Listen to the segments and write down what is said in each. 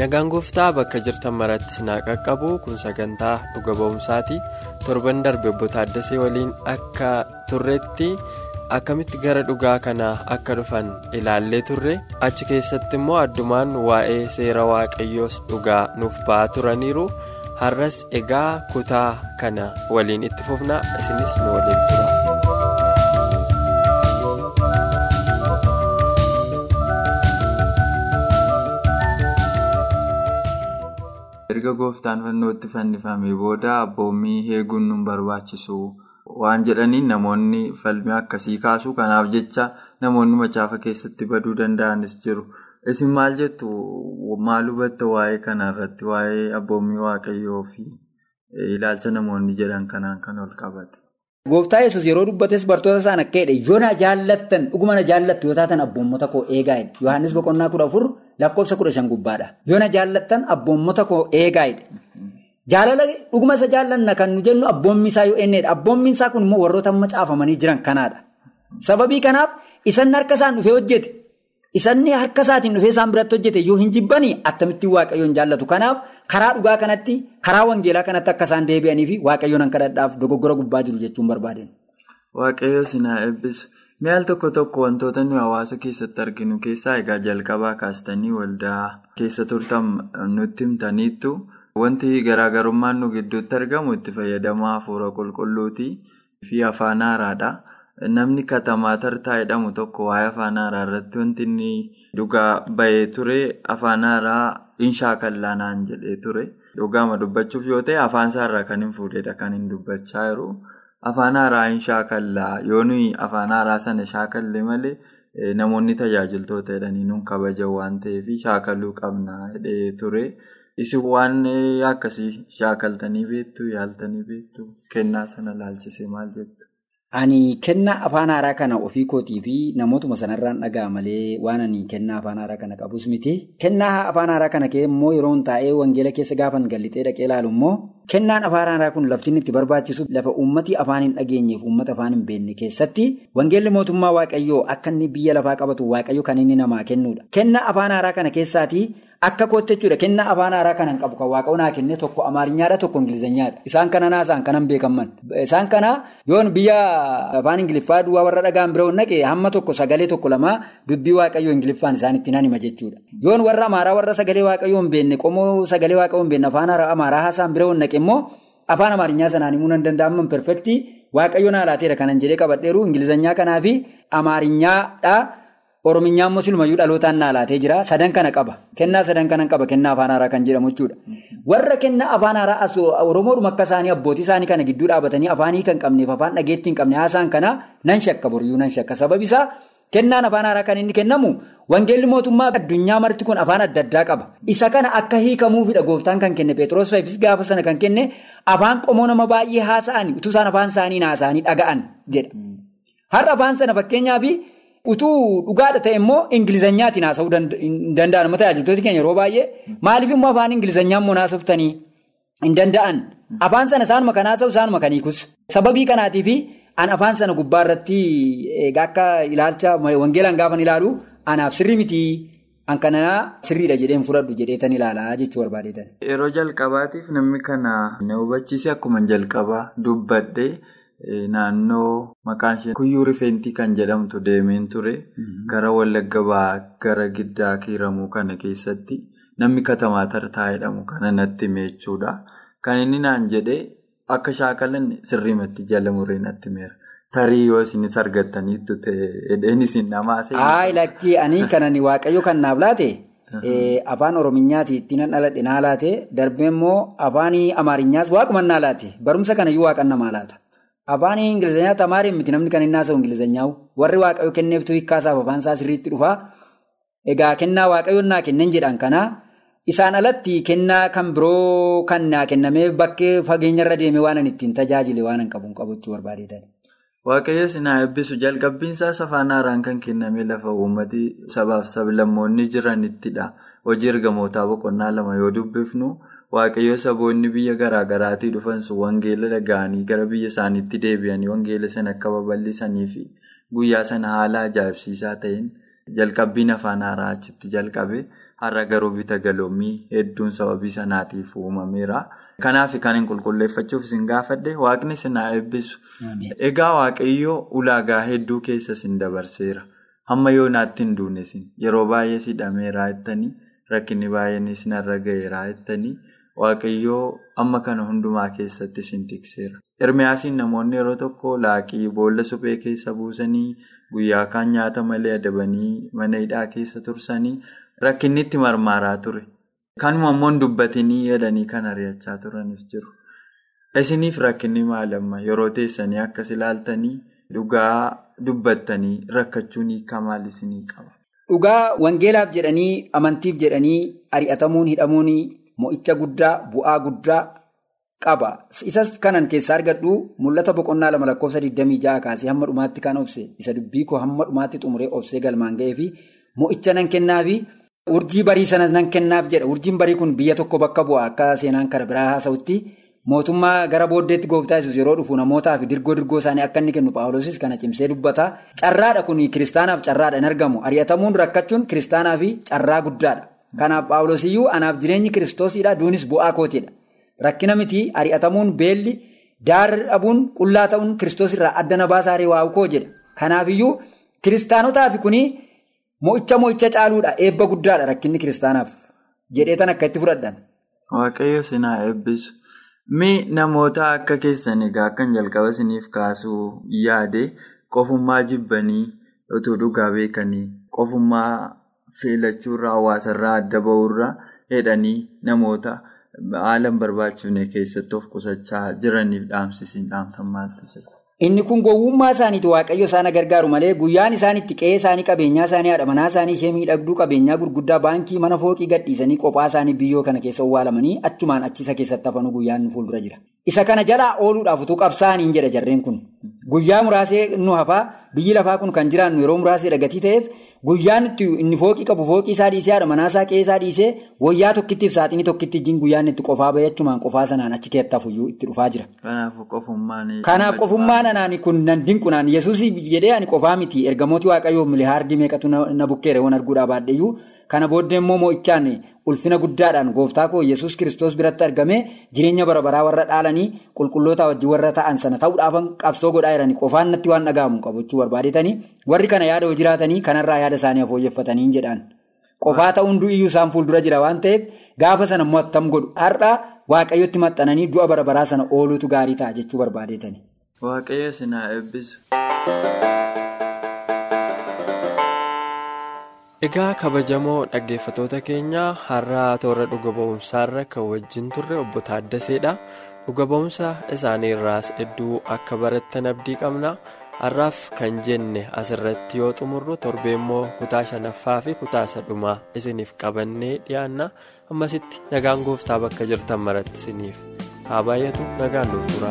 Nagaan gooftaa bakka jirtan maratti naa qaqqabu kun sagantaa dhuga ba'umsaati torban darbe obbo Taaddasee waliin akka turretti akkamitti gara dhugaa kanaa akka dhufan ilaallee turre? Achi keessatti immoo addumaan waa'ee seera waaqayyoos dhugaa nuuf ba'aa turaniiru. Har'as egaa kutaa kana waliin itti fufna. Isinis nu waliin tura. Erga gooftaan fannootti fannifamee booda abboommii eeguun nu barbaachisu. Waan jedhaniin namoonni falmii akkasii kaasu kanaaf jecha namoonni macaafa keessatti baduu danda'anis jiru. Isin maal jettu? Maal hubatta waa'ee kanarratti waa'ee abboommii waaqayyoo fi ilaalcha namoonni jedhan kanaan kan ol qabate. Gooftaa yesus yeroo dubbates bartoota isaan akka jedhe yoo na jaallattan dhuguma na jaallattu yoo taatan abboommota koo eegaa jedhe Yohaannis boqonnaa kudha afur lakkoofsa kudha shan gubbaadha. Yoo na jaallattan abboommota koo eegaa jedhe. Jaalala dhuguma isa jaallanna kan nu jennu abboommi isaa yoo eenneedha. Abboommi isaa kun immoo warroota amma caafamanii jiran kanaadha. Sababii kanaaf isanni harka isaan dhufee hojjete isanni harka isaatiin dhufee isaan biratti hojjete yoo hin jibbanii akkamittiin waaqayyoon jaallatu. Kanaaf karaa dhugaa kanatti karaa wangeelaa kanatti akka isaan deebi'anii fi waaqayyoon akka dadhaaf dogoggora gubbaa jiru jechuun barbaaden. Waaqayyo sinaa eebbisu. Mi'aal tokko tokko wantoota nuyi hawaasa keessatti arginu keessaa egaa jalqabaa kaastanii waldaa keessa turtan nutti himtaniittu wanti garaagarummaan nu gidduutti argamu itti fayyadamaa hafuura qulqulluutii fi afaan haaraadha. Namni katamaa tartaa jedhamu tokko waa'ee afaan haaraa irratti wanti inni dhugaa bahee ture afaan haaraa hin shaakallaa naan jedhee ture. Dhugaama dubbachuuf yoo ta'e afaan isaarraa kan hin fuudhedha kan hin dubbachaa jiru. Afaan haaraa hin shaakallaa yoo nuyi afaan haaraa sana shaakalle malee namoonni tajaajiltoota jedhanii nun kabajan waan ta'eef shaakaluu qabna jedhee ture. Isin waan akkasii shaakaltanii beektu yaaltanii beektu kennaa sana laalchisee maal jettu? Ani kennaa afaan haaraa kana ofii kootii fi namootuma sanarraan dhagaa malee waan ani kennaa afaan haaraa kana qabus miti. Kennaa afaan haaraa kana immoo yeroo taa'ee wangeela keessa gaafan gallixee dhaqee ilaalu immoo kennaan afaan haaraa kun lafti itti barbaachisu lafa uummati afaan hin dhageenyeef uummata afaan hin beekne keessatti wangeelli mootummaa waaqayyoo akka inni biyya lafaa qabatu waaqayyo kan inni namaa kennudha. Kennaa afaan haaraa kana keessaatii akka kootti jechuudha kennaa afaan haaraa kanan qabu kan waaqayyo naa kenne tokko amaariñaadha tokko ingilizanyaadha. Isaan kana naasaan kanan beekaman. Isaan kana yoon biyya afaan ingiliffaa duwwaa warra dhagaan bira naqe hamma tokko sagalee tokko lama dubbii waaqayyoo ingiliffaan isaan itti nan hima jechuudha. Yoon warra amaaraa warra sagalee waaqayyoo hin beekne qomoo sagalee waaqayyoo hin beekne afaan amaaraa naqe immoo afaan amaariñaa sanaan himuu nan danda'aman perfektii waaqayyo naa laateera kanan jedhee qabadheeru ingilizanyaa kanaa fi amaariñaadha. Orominyaan immoo silumayyuu dhalootaan naa laatee jira. Sadan kana qaba. Kennaa sadan kanan qaba. Kennaa afaan haaraa kan jedhamu jechuudha. Warra kennaa afaan haaraa Oromoodhuma akka isaanii abbootii isaanii kana gidduu dhaabatanii afaanii kan qabneef afaan dhageettii hin qabne haasaan kana nan shakka boriyyuu nan shakka. Sababi isaa kennaan afaan haaraa kan inni kennamu wangeelli mootummaa addunyaa marti kun afaan adda addaa qaba. Isa kana akka hiikamuufidha gooftaan kan kenne Pheexroos Faayifis gaafa sana kan kenne afaan qomoo nama baay'ee haasa'anii utuu isaan afaan isaanii haasa'anii dhaga'an jedha. Har'a afaan sana fakkeenyaaf. Utuu dhugaadha ta'e immoo ingilizanyaatiin haasa'uu hin danda'an. Tajaajiltooti keenya yeroo baay'ee maaliif immoo afaan ingilizanyaa immoo haasoftaanii hin danda'an. Afaan sana isaanuma kan haasa'u isaanuma kan hiikus. Sababii kanaatiif an afaan sana gubbaa irratti akka ilaalcha wangeelaan gaafan ilaalu anaaf sirrii miti an kanaa sirriidha jedheen fudhadhu jedheetan ilaalaa jechuu barbaadeetan. Yeroo jalqabaatiif namni kana na hubachiise akkuma jalqabaa dubbadhe. Naannoo maqaan ishee kuyyuu rifeentii kan jedhamtu deemeen ture. Gara Wallagga ba'aa gara Giddaa kiiramuu kana keessatti namni katamaa tartaa jedhamu kana natti meechuudha. Kan inni naan jedhee akka shaakalan sirriimatti jala muree natti meera. Tarii yoo isinis argattaniittu ta'e isin namaasee. Aayi lakkii ani kanan waaqayyo kan naaf laate afaan oromiyaati ittiin dhaladhe naa laate darbee immoo afaan amaarinyaas waaquma naa laate barumsa kanayyuu waaqan namaa laata. Afaan Ingilizanyaa tamaariin miti namni kan inni haasa'u Ingilizanyaa warri waaqayyo kenneeftu hiikkaasaaf afaan isaa sirriitti dhufaa. Egaa kennaa waaqayyoon naa kennan jedhan kanaa isaan alatti kennaa kan biroo kan naa kennamee bakkee fageenyarra deemee waan ani ittiin tajaajile waan hin qabu qabachuu barbaadeetan. Waaqayyo sinaa eebbisu jalqabbiinsaas afaan haaraan kan kenname lafa uummati sabaaf sablammoonni jiranittidha. Hojii ergamootaa boqonnaa lama yoo dubbifnu waaqayyo saboonni biyya garaa garaatii dhufan sun wangeela dhaga'anii gara biyya isaaniitti deebi'anii wangeela sana akka babal'isanii fi guyyaa sana haala ajaa'ibsiisaa ta'een jalqabbiin afaan haaraa achitti jalqabe har'a garuu bita galoommii hedduun sababii sanaatiif uumameera. Kanaaf kan hin qulqulleeffachuuf isin gaafadhe waaqni sinaa eebbisu. Egaa waaqayyoo ulaagaa hedduu keessa isin dabarseera. Hamma yoo naatti hin duunesin yeroo baay'ee sidhameeraa jettanii rakkinni baay'een isinarra ga'eeraa jettanii waaqayyoo amma kana hundumaa keessatti isin tikseera. Ermiyaasiin namoonni yeroo tokko laaqii boolla suphee keessa buusanii guyyaa kaan nyaata malee adabanii mana hidhaa keessa tursanii rakkinni itti marmaaraa ture. Kanuma immoo dubbatinii jedhanii kan ari'achaa turanis jiru. Isiniif rakkinni maal amma yeroo teessanii akkas ilaaltanii dhugaa dubbattanii rakkachuun hiika maal isinii qaba? Dhugaa wangeelaaf jedhanii amantiif jedhanii ari'atamuun hidhamuun mo'icha guddaa bu'aa guddaa qaba. Isas kanan keessaa argadhu mul'ata boqonnaa lama lakkoofsa 26 kaasee hamma dhumaatti kan obse isa dubbii koo hamma dhumaatti xumuree obsee galmaan ga'ee fi mo'icha nan kennaafi. Urjii barii sanas nan kennaaf jedha. Urjiin barii kun biyya tokko bakka bu'a akka seenaan kara biraa haasa'utti mootummaa gara booddeetti gooftaa yesus yeroo dhufu namootaa fi dirgoo dirgoo isaanii akka inni kennu paawulosis kana cimsee dubbata. Carraadha kun kiristaanaaf carraadha hin argamu. Ari'atamuun rakkachuun kiristaanaa fi carraa guddaadha. Kanaaf paawulosiyyuu anaaf jireenyi kiristoosiidha duunis bu'aa kootiidha. Rakkina miti ari'atamuun beelli daarri dhabuun qullaa ta'uun kiristoosirraa adda na baasaarii waa'u koo jedha. Kanaafiyyuu kiristaanotaaf kuni. Mo'icha mo'icha caaluudha eebba guddaadha rakkinni kiristaanaaf jedheetan akka itti fudhadhan. Waaqayyo sinaa eebbisu. Mee namoota akka keessan egaa akkan jalqaba isiniif kaasuu yaade qofummaa jibbanii otoo dhugaa beekanii qofummaa feelachuurraa hawaasarraa adda ba'uurraa jedhanii namoota haala hin barbaachifne keessatti of qusachaa jiraniif dhaamsisiin dhaamsan maaltu jira? Inni kun gowwummaa isaaniiti waaqayyo isaan gargaaru malee guyyaan isaan itti qe'ee isaanii qabeenyaa isaanii haadha manaa isaanii ishee miidhagduu qabeenyaa gurguddaa baankii mana fooqii gadhiisanii qophaa isaanii biyyoo kana keessa owwaalamanii achumaan achisa keessatti hafanuu guyyaan fuuldura jira. Isa kana jalaa ooluudhaaf utuu qabsaa'aniin jedha jarreen kun. Guyyaa muraasee nu hafaa biyyi lafaa kun kan jiraannu yeroo muraaseedha gatii ta'eef guyyaan itti inni fooqii qabu fooqii isaa dhiisee haadha manaa isaa qe'ee isaa dhiisee wayyaa tokkittiif saaxinii tokkitti ijjiin guyyaan itti qofaa bayachumaan qofaa sanaan achi keetta fuyyuu itti dhufaa jira. Kanaaf qofummaan. Kanaaf qofummaan anaan kun nan dinqunaan yesuus jedhee ani qofaa miti ergamooti waaqayyoo milihaardii meeqatu na bukkeera waan arguudhaa baadheyyuu kana booddee immoo mo'ichaan ulfina guddaadhaan gooftaa koo yesus kiristoos biratti argame jireenya bara baraa warra dhaalanii qulqulloota wajjin warra ta'an sana ta'uudhaafan qabsoo godhaa jiranii qofaan natti waan dhaga'amu qabachuu barbaadetanii warri kana yaada hoo jiraatanii kanarraa yaada isaanii afooyyeffatanii jedhaan. Qofaa ta'uun du'iyyuu isaan fuuldura jira waan ta'eef gaafa sana immoo attam godhu har'a waaqayyotti maxxananii du'a bara baraa sana ooluutu gaarii ta'a jechuu barbaadetani. Waaqayyo Egaa kabajamoo dhaggeeffatoota keenya har'a toora dhuga ba'umsaarra kan wajjin turre obbo Taaddaseedha. Dhuga ba'umsa isaaniirraas hedduu akka barattan abdii qabna. Har'aaf kan jenne asirratti yoo xumurru torbee immoo kutaa shanaffaa fi kutaa sadhumaa isiniif qabannee dhiyaanna. Ammasitti nagaan gooftaa bakka jirtan maratti isiniif haa baay'atu nagaan nuuf tura.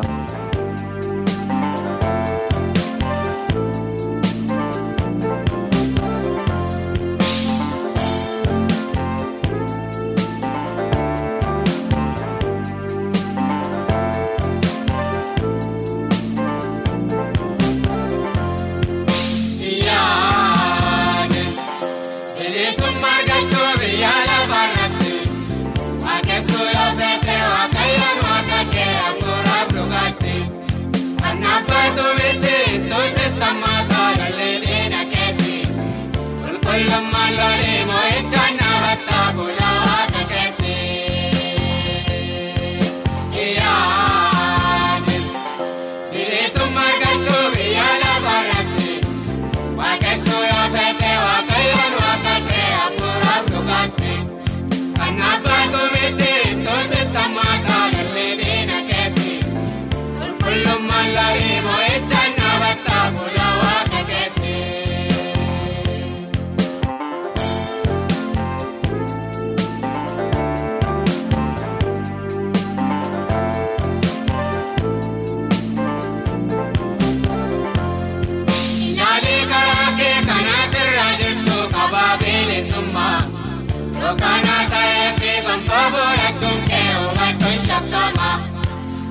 Booddachuun kee hubachuun shakkama.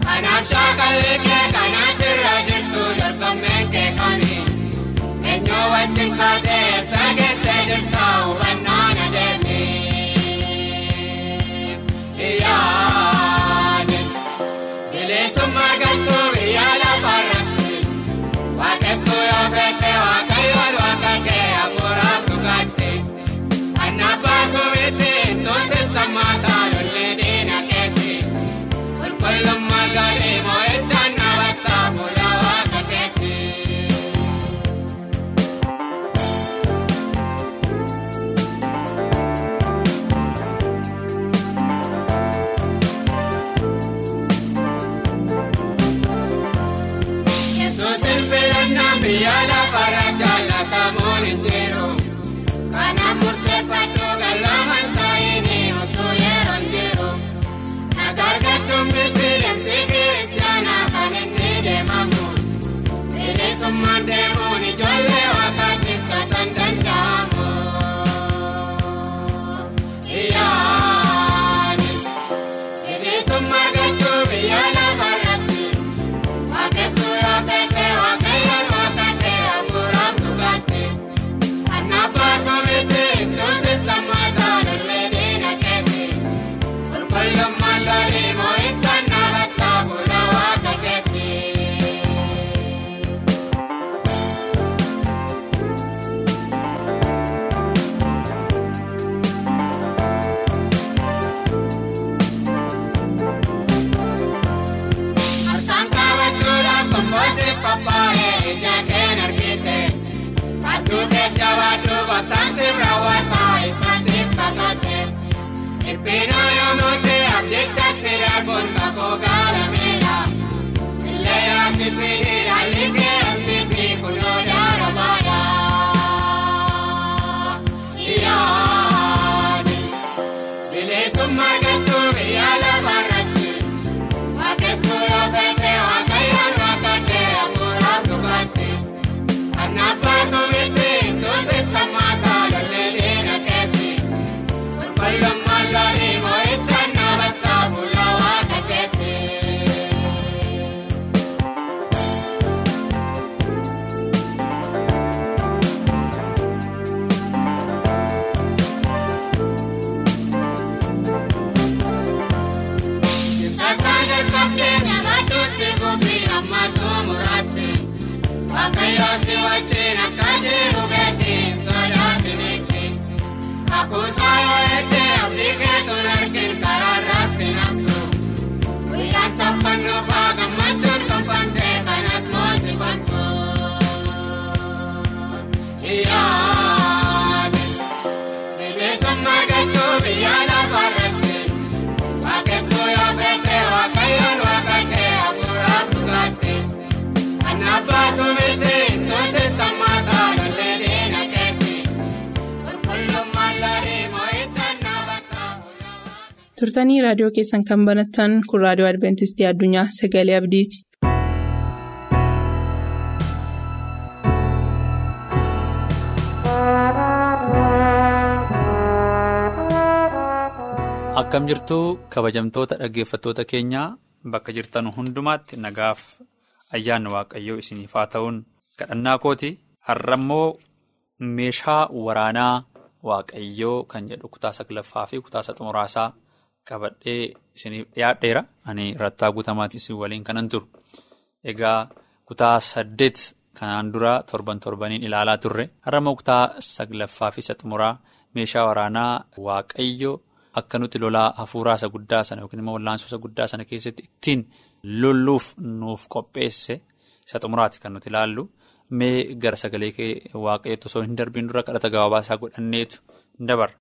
Kanaaf shaakalli kee kana jirra jirtu dorgommeen kee kami. Eenyu wajjin kaatee biyya Turtanii raadiyoo keessan kan banattan kun raadiyoo Adibeentistii Addunyaa Sagalee Abdiiti. Akkam jirtuu kabajamtoota dhaggeeffattoota keenyaa bakka jirtan hundumaatti nagaaf ayyaanni waaqayyoo isiniif haa ta'uun kadhannaa kooti. Har'ammoo meeshaa waraanaa waaqayyoo kan jedhu kutaa saglaffaa fi kutaa xumuraasaa qabadhee isiniif dhiyaadheera. Ani rattaa guutamaatti isin waliin kanan turu. Egaa kutaa saddeet kanaan dura torban torbaniin ilaalaa turre. Har'ammoo kutaa saglaffaa fi xumuraa meeshaa waraanaa waaqayyoo. Akka nuti lolaa hafuuraa isa guddaa sana yookiin immoo wallaansoo isa guddaa sana keessatti ittiin lolluuf nuuf qopheesse isa xumuraati kan nuti ilaallu mee gara sagalee waaqayyootti osoo hin darbiin dura kadhata gabaabaa isaa godhanneetu dabarra.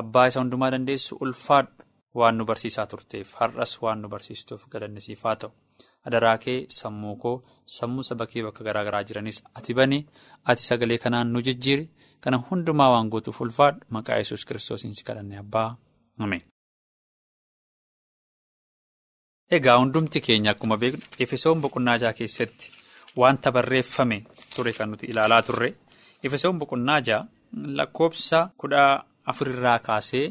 Abbaa isa hundumaa dandeessu ulfaadhu waan nu barsiisaa turteef har'as waan nu barsiistuuf galanni haa ta'u adaraa kee sammuu koo sammuu saba kee bakka garaa garaa jiranis ati bani ati sagalee kanaan nu jijjiiri. Kana hundumaa waan guutuuf ulfaadhu maqaa yesus kiristoosiin si kadhanne abbaa. Egaa hundumti keenya akkuma beeknu Efesoon boqonnaa jaha keessatti wanta barreeffame ture kan nuti ilaalaa turre Efesoon boqonnaa jaha lakkoofsa kudha afurirraa kaasee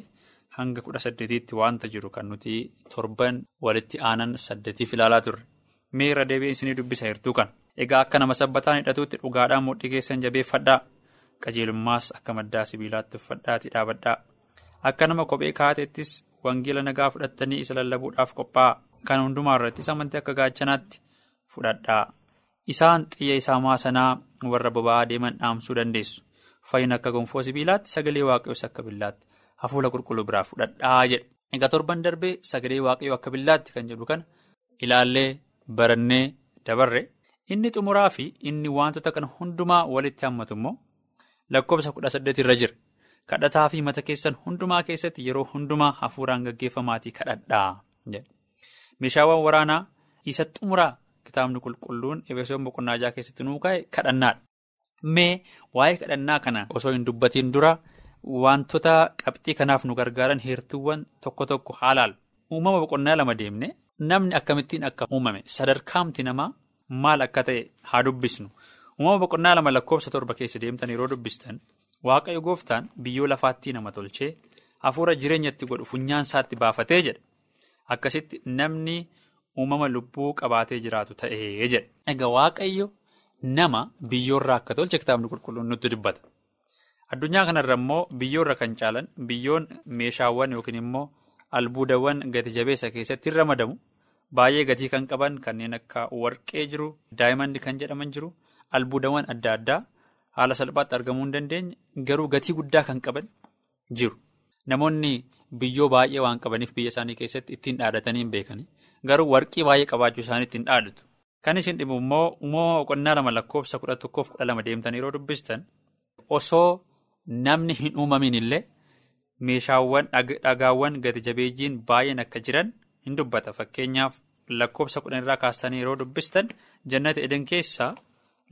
hanga kudha saddeetiitti waanta jiru kan nuti torban walitti aanan saddeetiif ilaalaa turre. Mee irra deebi'ee isinii dubbisa heertuu kan. Egaa akka nama sabbataan hidhatuutti dhugaadhaan mudhii keessan jabeeffadhaa. Qajeelummaas akka maddaa sibiilaatti uffadhaatii dhaabadhaa. Akka nama kophee kaateettis wangeela nagaa fudhattanii isa lallabuudhaaf qophaa'a. Kan hundumaa irrattis amantii akka gaachanaatti fudhadhaa. Isaan xiyya isaa sanaa warra boba'aa deeman dhaamsuu dandeessu. Fayyina akka gonfoo sibiilaatti sagalee waaqayyoos akka billaatti hafuura qulqulluu biraa fudhadhaa jedha. Egaa torban darbee sagalee waaqayyoo akka billaatti kan jedhu kana ilaallee barannee dabarre inni xumuraa fi inni wantoota kana hundumaa walitti hammatu immoo lakkoofsa kudha saddeet irra jira. Kadhataa fi mata keessan hundumaa keessatti yeroo hundumaa hafuuraan gaggeeffamaatii kadhadhaa jedha. Meeshaawwan waraanaa isa xumuraa kitaabni qulqulluun Efesoon boqonnaa jaha keessatti nuu kaa'e kadhannaadha. Mee waa'ee kadhannaa kana osoo hin dubbatiin dura wantoota qabxii kanaaf nu gargaaran heertuuwwan tokko tokko haalaal. Uumama boqonnaa lama deemne namni akkamittiin akka uumame sadarkaamti namaa maal akka ta'e haa dubbisnu. Uumama boqonnaa lama lakkoofsa torba keessa deemtan yeroo dubbistan waaqayyo gooftaan biyyoo lafaattii nama tolchee hafuura jireenyatti godhu funyaan isaatti baafatee jedha. Akkasitti namni uumama lubbuu qabaatee jiraatu ta'ee jedha. Egaa waaqayyo nama biyyoorraa akka tolche kitaabni qulqulluun nutti dubbata. Addunyaa kanarra immoo biyyoorra kan caalan biyyoon meeshaawwan yookiin immoo albuudawwan gati jabeessa keessatti hin ramadamu. Baay'ee gatii kan qaban kanneen akka warqee jiru, daayimandi kan jedhaman jiru, albuudawwan adda addaa haala salphaatti argamuu hin dandeenye garuu gatii guddaa kan qaban jiru. Namoonni biyyoo baay'ee waan qabaniif biyya isaanii keessatti ittiin dhaadatanii hin beekani. Garuu warqii baay'ee qabaachuu isaanii ittiin dhaadatu. Kan isin dhibu immoo uumama boqonnaa lama lakkoofsa kudha tokkoof kudha lama deemtan yeroo dubbistan osoo namni hin uumamin illee meeshaawwan dhagaawwan gati jabeeyyiin baay'een akka jiran hin dubbata. Fakkeenyaaf lakkoofsa kudhan irraa kaastanii yeroo dubbistan jannata eden keessaa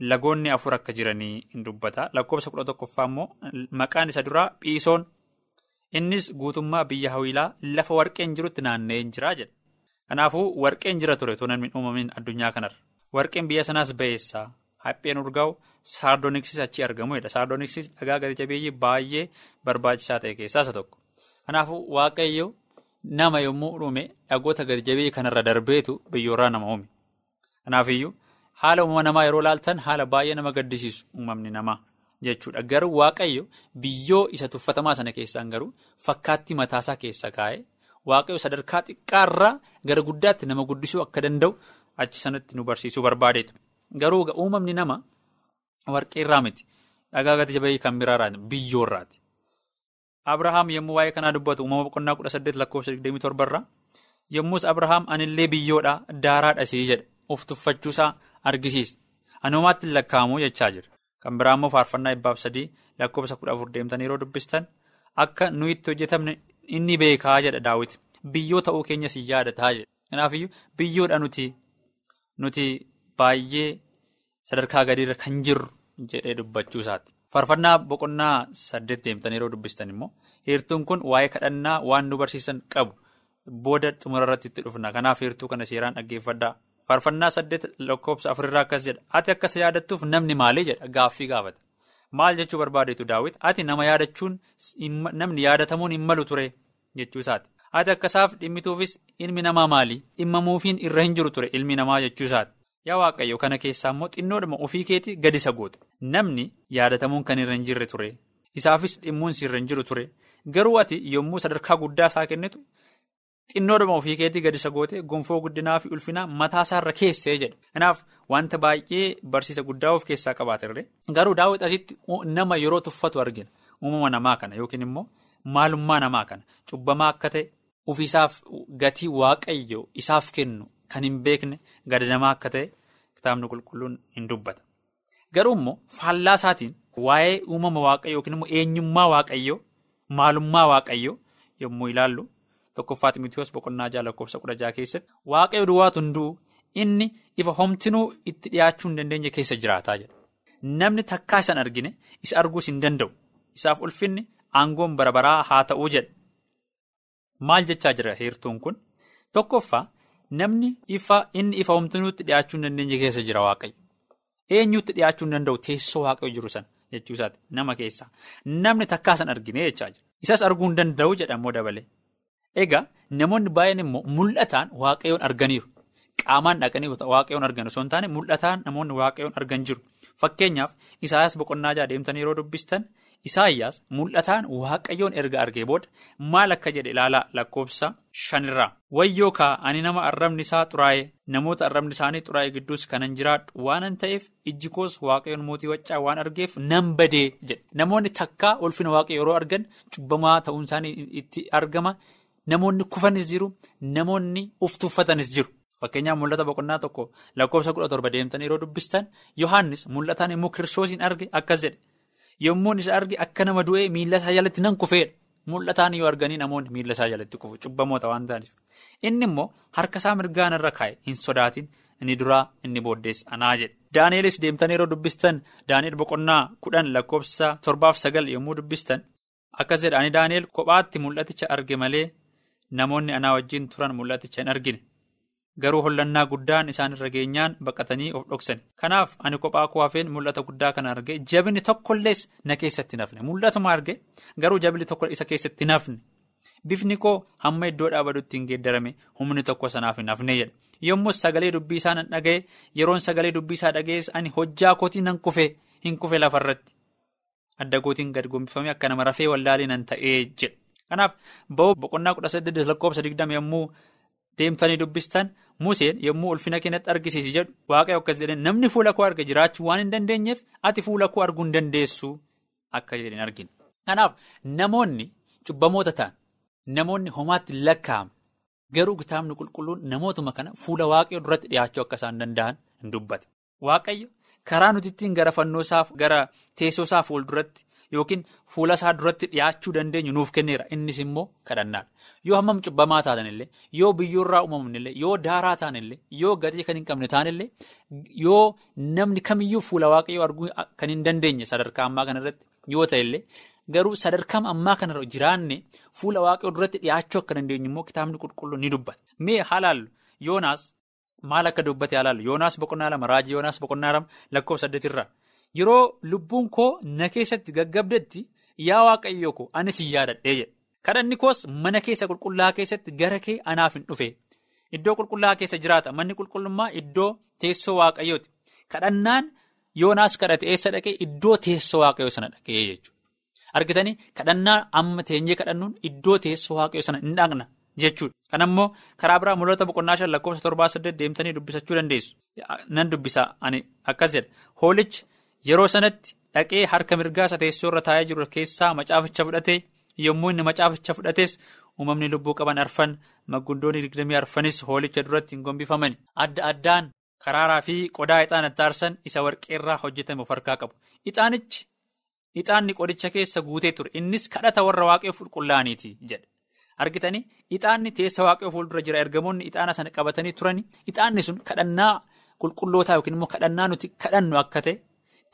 lagoonni afur akka jiranii hin dubbata. Lakkoofsa kudha tokkoffaa immoo maqaan isa duraa Phiisoon. Innis guutummaa biyya hawilaa lafa warqeen jirutti naanna'ee jira jedha. Kanaafuu warqeen jira ture toon hin uumamin addunyaa kanarra. Warqeen biyya sanaas ba'eessaa hapheen urgaa'u saardoniksis achi argamu jedha. Saardoniksis dhagaa gati jabeeyyii baay'ee barbaachisaa ta'e keessaa isa tokko. Kanaafuu waaqayyo nama yommuu uume dhagoota gati jabeeyyii kanarra darbeetu biyyoorraa nama uume. Kanaafiyyuu haala uumama namaa yeroo laaltan haala baay'ee nama gaddisiisu uumamni namaa. Jechuudha. Garuu waaqayyo biyyoo isa tuffatamaa sana keessaan garuu fakkaattii mataasaa keessa kaa'e waaqayyo sadarkaa xiqqaarraa gara guddaatti nama guddisuu akka danda'u achi sanatti nu barsiisuu barbaadeetu garuu uumamni nama warqeerraa miti. Dhagaa gati jabeeyyii kan biraarraati biyyoorraati. Abrahaam yommuu waa'ee kanaa dubbatu uumama boqonnaa kudha saddeet lakkoofsa digdamii torbarraa yommus Abrahaam anillee biyyoodhaa daaraadha sii jedha of tuffachuusaa argisiisa anumaatti lakkaa'amu jechaa jira. Kan biraa immoo faarfannaa ibbaaf sadii lakkoofsa kudha afur deemtan yeroo dubbistan akka nuyi itti hojjetamne inni beekaa jedha daawwiti. Biyyoo ta'uu keenyas hin yaadataa jedha. Kanaafiyyuu biyyoodha nuti nuti baay'ee sadarkaa gadiirra kan jirru jedhee dubbachuu isaati. Faarfannaa boqonnaa saddeet deemtan yeroo dubbistan immoo heertuun kun waa'ee kadhannaa waan nu barsiisan qabu booda xumurarratti itti dhufna. Kanaaf heertuu kana seeraan dhaggeeffadhaa. Faarfannaa saddeet lakkoofsa afurirraa akkas jedha. Ati akkas yaadattuuf namni maalii jedha gaaffii gaafata. Maal jechuu barbaadeetu daawwiti? Ati nama yaadachuun namni yaadatamuun hin malu ture jechuu isaati. Ati akkasaaf dhimmituufis ilmi namaa maali? Dhimmamuufiin irra hin jiru ture ilmi namaa jechuu isaati. Yaa Waaqayyo kana keessaa immoo xinnoodhuma ofii keetii gadi isa goote. Namni yaadatamuun kan irra hin jirre ture. Isaafis dhimmuun irra hin jiru ture. Garuu ati yommuu sadarkaa guddaa isaa kennitu. Xinnoodhuma ofii keetii gadi isa goote gonfoo guddinaa fi ulfinaa mataa isaarra keessee jedha. Kanaaf wanta baay'ee barsiisa guddaa of keessaa qabaatirre garuu daawwiti asitti nama yeroo tuffatu argina. Uumama namaa kana yookiin immoo maalummaa namaa kana cubbamaa akka ta'e ofiisaaf gatii waaqayyo isaaf kennu kan hin beekne gadadamaa akka ta'e kitaabni qulqulluun hin dubbata. Garuu immoo faallaa isaatiin waa'ee uumama waaqayyo yookiin immoo eenyummaa waaqayyo maalummaa waaqayyo yommuu ilaallu. Tokkoffaa Ximitiyoos boqonnaa jaha lakkoofsa kudha jaha keessatti waaqayyo duwwaatu hunduu inni ifa homtinuu itti dhiyaachuu hin dandeenye keessa jiraataa jedha. Namni takkaa isaan argine isa arguus hin danda'u. Isaaf ulfinni aangoon bara baraa haa ta'uu jedha. Maal jechaa jira heertuun kun? Tokkoffaa namni ifa inni ifa homtinuu itti dhiyaachuu hin dandeenye keessa jira waaqayyo. Eenyuutti dhiyaachuu hin danda'u teessoo waaqayyo jiru sana jechuusaati nama keessaa namni takkaasan argine jechaa jira isas arguu hin danda'u jedhamoo dabalee egaa namoonni baay'een immoo mul'ataan waaqayyoon arganiiru. Qaamaan dhaqanii waaqayyoon argan osoo hin taane mul'ataan namoonni waaqayyoon argan jiru. Fakkeenyaaf isaayaas boqonnaa jaa deemtanii yeroo dubbistan isaayyaas mul'ataan waaqayyoon erga argee booda maal akka jedhe ilaalaa lakkoofsa shanirraa wayyoo kaa ani nama arrabni isaa xuraa'ee namoota arrabni isaanii xuraa'ee gidduus kanan jiraadhu. Waanan ta'eef ijji koos waaqayyoon mootii waccaa waan argeef nan badee jedhe. Namoonni takkaa ulfina waaqayyo yeroo argan cubbamaa ta'uun isaanii itti argama namoonni kufanis jiru namoonni uftuuffatanis jiru. Fakkeenyaaf mul'ata boqonnaa tokko lakkoofsa kudha torba deemtanii yeroo dubbistan Yohaannis mul'ataan immoo kiristoosiin arge akkas jedhe. Yommuun isa arge akka nama du'ee miila isaa jalatti nan kufeedha. Mul'ataan yoo arganii namoonni miila isaa jalatti kufu cubbamoota waan ta'aniif. Inni immoo harka isaa mirgaan irra kaa'e hin sodaatin inni duraa inni booddees anaa jedhe. Daaneelis deemtanii yeroo dubbistan Daaneel boqonnaa kudhan lakkoofsa torbaaf sagal yommuu dubbistan akkas jedha ani Daaneel kophaatti mul'aticha arge malee namoonni anaa wajjin turan mul'aticha hin argine. Garuu hollannaa guddaan isaan irra geenyaan baqatanii of dhoksani. Kanaaf ani kophaa koo hafeen mul'ata guddaa kana arge jabni tokkollees na keessatti nafne. Mul'atuma arge garuu jabni tokko isa keessatti nafne. Bifni koo hamma iddoo dhaabadutti hin geeddarame humni tokko sanaaf hin hafne jedha. Yommus sagalee dubbii isaa nan dhaga'e yeroon sagalee dubbii isaa dhaga'es ani hojjaa kootii nan kufe hin kufe lafarratti. Adda kootiin gad gombifame akka nama rafee wallaalii nan ta'ee jedha. Kanaaf ba'uu boqonnaa kudha saddeet lakkoofsa digdama yommuu deemtanii dubbistan Museen yommuu ulfina keenyatti argisiisi jedhu waaqayyo akkas jedheen namni fuula koo arge jiraachuu waan hin dandeenyeef ati fuula koo arguu hin dandeessu akka jedheen argina. Kanaaf namoonni cubbamoota ta'an namoonni homaatti lakkaa'amu garuu kitaabni qulqulluun namootuma kana fuula waaqayyo duratti dhiyaachuu akka isaan danda'an hin dubbate. Waaqayyo karaa nuti ittiin gara fannoosaaf gara teessoosaa fuulduratti yookiin fuula isaa duratti dhiyaachuu dandeenyu nuuf kenneera innis immoo kadhannaadha. Yoo hammam cubbamaa taatanillee yoo biyyoorraa uumamnillee yoo daaraa taanillee yoo gatii kan hin qabne taanillee yoo namni kamiyyuu fuula waaqayyoo arguu kan hin dandeenye sadarkaa ammaa kanarratti yoo ta'ellee garuu sadarkaa ammaa kanarra jiraanne fuula waaqayyoo duratti dhiyaachuu akka dandeenyu immoo kitaabni qulqulluun ni dubbata. Mee haalaallu Yoonaas maal akka dubbate haalaallu Yoonaas boqonnaa lama raajii Yoonaas boqonnaa lama lakkoofsa saddeetirraa yeroo lubbuun koo na keessatti gaggabdetti yaa waaqayyoo koo ani si yaadadhee jedhe. kadhanni koos mana keessa qulqullaa keessatti gara kee anaaf hin dhufe iddoo qulqullaa keessa jiraata. Manni qulqullummaa iddoo teessoo waaqayyooti kadhannaan yoonaas kadhate eessa dhaqee? Iddoo teessoo waaqayyoo sana dhaqee jechuudha. Argitanii kadhannaa amma teenyee kadhannuun iddoo teessoo waaqayyoo sana hin dhaqna jechuudha. Kanammoo karaa biraa mul'ata boqonnaa shan lakkoofsa torbaa saddeet deemtanii dubbisachuu dandeessu. Nan dubbisaa ani akkas jedha. Hoolichi yeroo sanatti dhaqee harka mirgaasa teessoo irra taa'ee jiru keessaa macaaficha fudhatee. yommuu inni macaaficha fudhates uumamni lubbuu qaban arfan maggundoonni digdamii arfanis hoolicha duratti hin gombifaman adda addaan karaaraa fi qodaa ixaan itti aarsan isa warqeerraa hojjetame of harkaa qabu. Ixaanichi ixaanni qodicha keessa guutee ture. Innis kadhata warra waaqayyoo qulqullaa'aniiti jedha argitanii ixaanni teessa waaqayyoo fuuldura jira. Ergamoonni ixaana sana qabatanii turani. Ixaanni sun kadhannaa qulqullootaa yookiin immoo kadhannaa nuti kadhannu akka ta'e.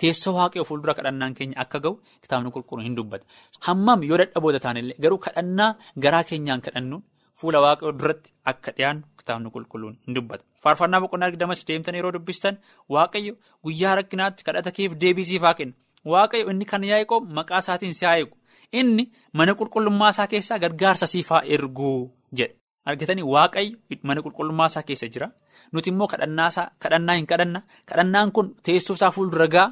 Teessoo waaqayyoo fuuldura kadhannaan keenya akka ga'u kitaabni qulqulluun hin dubbata. Hammam yoo dadhaboota taanillee garuu kadhannaa garaa keenyaan kadhannuun fuula waaqayyoo duratti akka dhiyaannu kitaabni qulqulluun hin dubbata. Faarfannaa boqonnaa digdamas deemtanii yeroo dubbistan waaqayyo guyyaa rakkinaatti kadhata keef deebisiif haa kennu. Waaqayyo inni kan yaa'u maqaa isaatiin si haa eegu. Inni mana qulqullummaa isaa keessaa gargaarsa siif haa ergu jedha. Argitanii waaqayyo mana qulqullummaa isaa keessa jira. Nuti immoo kadhannaa hin kadhanna. Kadhannaan kun teessoo isaa fuuldura ga'a.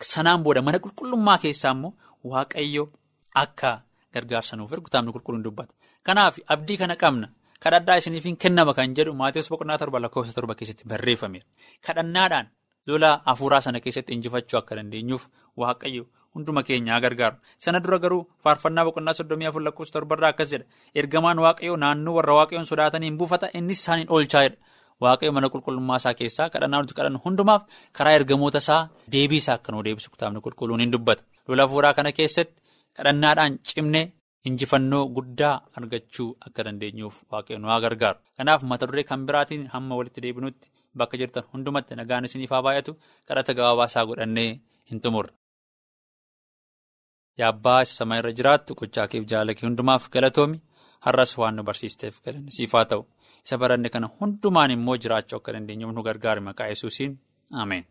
Sanaan booda mana qulqullummaa keessaa immoo waaqayyo akka gargaarsa nuuf ergu kitaabni qulqulluun dubbata. Kanaaf abdii kana qabna. Kadhadhaa isiniif hin kennama kan jedhu Maatiyus boqonnaa torba lakkoofsa torba keessatti barreeffameera. Kadhannaadhaan lola hafuuraa sana keessatti injifachuu akka dandeenyuuf waaqayyo hunduma keenyaa gargaaru. Sana dura garuu faarfannaa boqonnaa soddomii afur lakkoofsa torbarraa akkas jedha. Ergamaan waaqayyoo naannoo warra waaqayyoon sodaataniin buufata innis isaaniin oolchaa jedha. Waaqayyo mana qulqullummaa isaa keessaa kadhannaa nuti kadhannu hundumaaf karaa ergamoota isaa deebii isaa akka nu deebisu kitaabni qulqulluun hin dubbata. Lola hafuuraa kana keessatti kadhannaadhaan cimnee injifannoo guddaa argachuu akka dandeenyuuf waaqayyo nu haa gargaaru. Kanaaf mata duree kan biraatiin hamma walitti deebinutti bakka jirtan hundumatti nagaan isiniif haa baay'atu kadhata gabaabaa isaa godhannee hin xumurre. Yaa abbaa isa samaa irra jiraattu gochaa keef jaalakee hundumaaf galatoomi har'as waan nu barsiisteef galanni siif haa ta'u. Isa baranne kana hundumaan immoo jiraachuu akka dandeenyuuf nu gargaari maqaa yesuusiin. Ameen.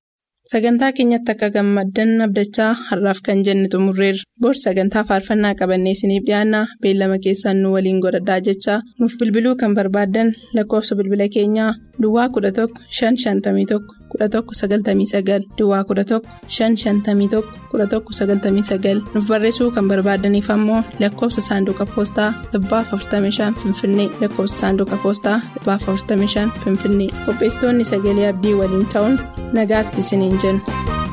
Sagantaa keenyatti akka gammaddan abdachaa har'aaf kan jenne xumurreerra. Bor sagantaa faarfannaa qabannee isiniif dhiyaanna beellama keessaan nu waliin godhadhaa jechaa nuuf bilbiluu kan barbaaddan lakkoofsa bilbila keenyaa. Duwwaa 11 551 1199 Duwwaa 11 551 1199 nuuf barreessuu kan barbaadaniif ammoo lakkoofsa saanduqa poostaa 45 Finfinnee lakkoofsa saanduqa poostaa 45 Finfinnee qopheessitoonni sagalee abdii waliin ta'uun nagaatti isiniin jenna.